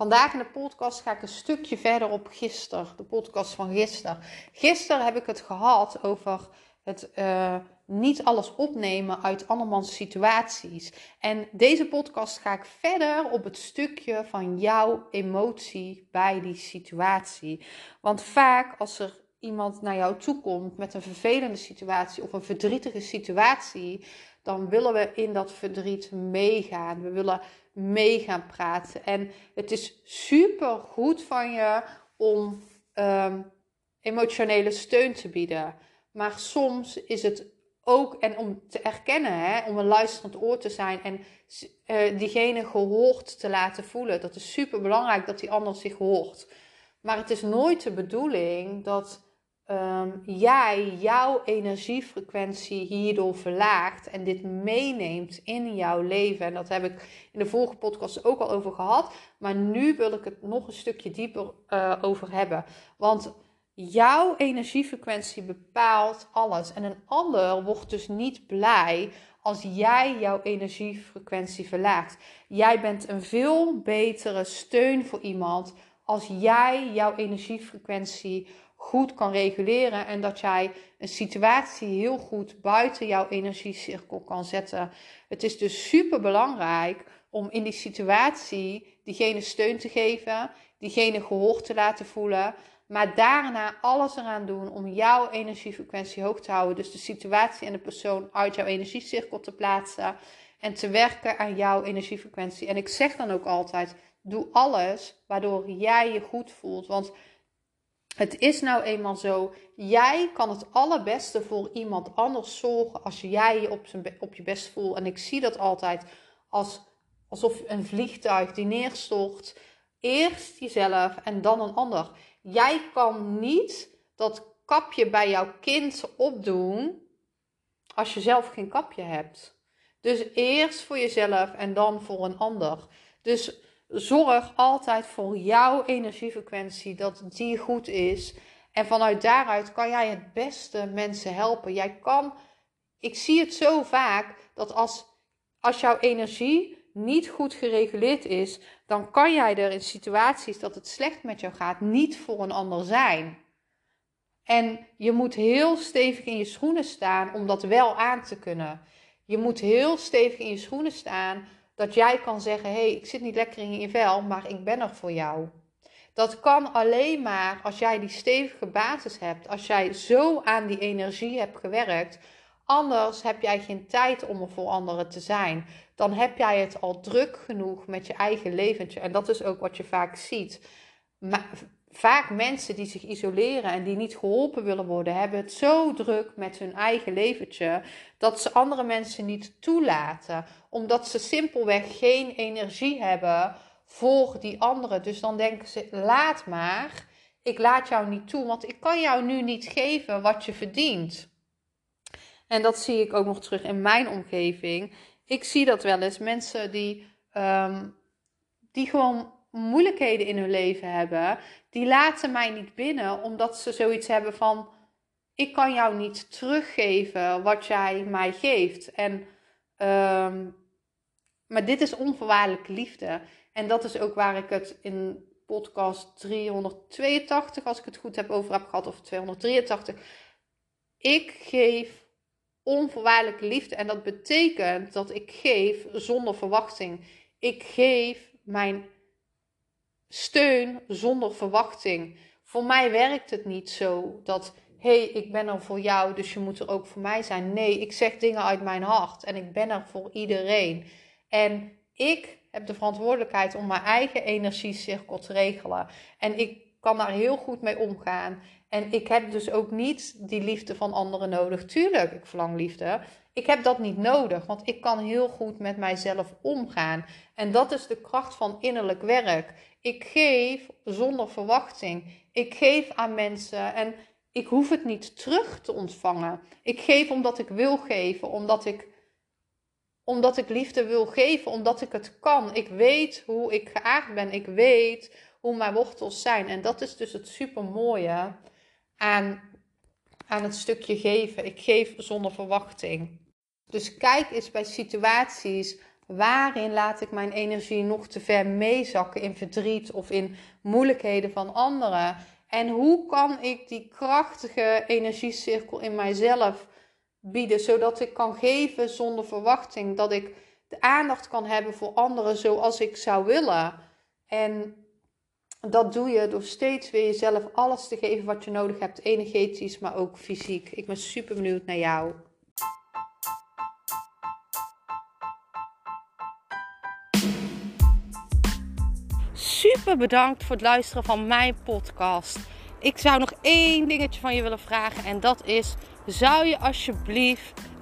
Vandaag in de podcast ga ik een stukje verder op gisteren, de podcast van gisteren. Gisteren heb ik het gehad over het uh, niet alles opnemen uit andermans situaties. En deze podcast ga ik verder op het stukje van jouw emotie bij die situatie. Want vaak als er iemand naar jou toe komt met een vervelende situatie of een verdrietige situatie, dan willen we in dat verdriet meegaan. We willen mee gaan praten. En het is super goed van je om um, emotionele steun te bieden. Maar soms is het ook, en om te erkennen, hè, om een luisterend oor te zijn en uh, diegene gehoord te laten voelen. Dat is super belangrijk dat die ander zich hoort. Maar het is nooit de bedoeling dat um, jij jouw energiefrequentie hierdoor verlaagt en dit meeneemt in jouw leven. En dat heb ik in de vorige podcast ook al over gehad. Maar nu wil ik het nog een stukje dieper uh, over hebben. Want jouw energiefrequentie bepaalt alles. En een ander wordt dus niet blij als jij jouw energiefrequentie verlaagt. Jij bent een veel betere steun voor iemand als jij jouw energiefrequentie goed kan reguleren en dat jij een situatie heel goed buiten jouw energiecirkel kan zetten. Het is dus super belangrijk om in die situatie diegene steun te geven, diegene gehoord te laten voelen, maar daarna alles eraan doen om jouw energiefrequentie hoog te houden. Dus de situatie en de persoon uit jouw energiecirkel te plaatsen en te werken aan jouw energiefrequentie. En ik zeg dan ook altijd: doe alles waardoor jij je goed voelt. Want het is nou eenmaal zo, jij kan het allerbeste voor iemand anders zorgen als jij je op, op je best voelt. En ik zie dat altijd als, alsof een vliegtuig die neerstort, eerst jezelf en dan een ander. Jij kan niet dat kapje bij jouw kind opdoen als je zelf geen kapje hebt. Dus eerst voor jezelf en dan voor een ander. Dus zorg altijd voor jouw energiefrequentie, dat die goed is. En vanuit daaruit kan jij het beste mensen helpen. Jij kan, ik zie het zo vaak, dat als, als jouw energie niet goed gereguleerd is, dan kan jij er in situaties dat het slecht met jou gaat, niet voor een ander zijn. En je moet heel stevig in je schoenen staan om dat wel aan te kunnen. Je moet heel stevig in je schoenen staan dat jij kan zeggen: hey, ik zit niet lekker in je vel, maar ik ben er voor jou. Dat kan alleen maar als jij die stevige basis hebt, als jij zo aan die energie hebt gewerkt. Anders heb jij geen tijd om er voor anderen te zijn. Dan heb jij het al druk genoeg met je eigen leventje. En dat is ook wat je vaak ziet. Vaak mensen die zich isoleren en die niet geholpen willen worden, hebben het zo druk met hun eigen leventje dat ze andere mensen niet toelaten, omdat ze simpelweg geen energie hebben voor die anderen. Dus dan denken ze: laat maar, ik laat jou niet toe, want ik kan jou nu niet geven wat je verdient. En dat zie ik ook nog terug in mijn omgeving. Ik zie dat wel eens mensen die, um, die gewoon moeilijkheden in hun leven hebben, die laten mij niet binnen omdat ze zoiets hebben van: ik kan jou niet teruggeven wat jij mij geeft. En, um, maar dit is onvoorwaardelijke liefde. En dat is ook waar ik het in podcast 382, als ik het goed heb over heb gehad, of 283. Ik geef onvoorwaardelijke liefde. En dat betekent dat ik geef zonder verwachting. Ik geef mijn steun zonder verwachting. Voor mij werkt het niet zo dat, hé, hey, ik ben er voor jou, dus je moet er ook voor mij zijn. Nee, ik zeg dingen uit mijn hart en ik ben er voor iedereen. En ik heb de verantwoordelijkheid om mijn eigen energiecirkel te regelen. En ik kan daar heel goed mee omgaan. En ik heb dus ook niet die liefde van anderen nodig. Tuurlijk, ik verlang liefde. Ik heb dat niet nodig, want ik kan heel goed met mijzelf omgaan. En dat is de kracht van innerlijk werk. Ik geef zonder verwachting. Ik geef aan mensen en ik hoef het niet terug te ontvangen. Ik geef omdat ik wil geven, omdat ik, omdat ik liefde wil geven, omdat ik het kan. Ik weet hoe ik geaard ben. Ik weet hoe mijn wortels zijn. En dat is dus het supermooie aan, aan het stukje geven. Ik geef zonder verwachting. Dus kijk eens bij situaties waarin laat ik mijn energie nog te ver meezakken in verdriet of in moeilijkheden van anderen. En hoe kan ik die krachtige energiecirkel in mijzelf bieden, zodat ik kan geven zonder verwachting, dat ik de aandacht kan hebben voor anderen zoals ik zou willen. En dat doe je door steeds weer jezelf alles te geven wat je nodig hebt, energetisch, maar ook fysiek. Ik ben super benieuwd naar jou. Super bedankt voor het luisteren van mijn podcast. Ik zou nog één dingetje van je willen vragen en dat is: zou je alsjeblieft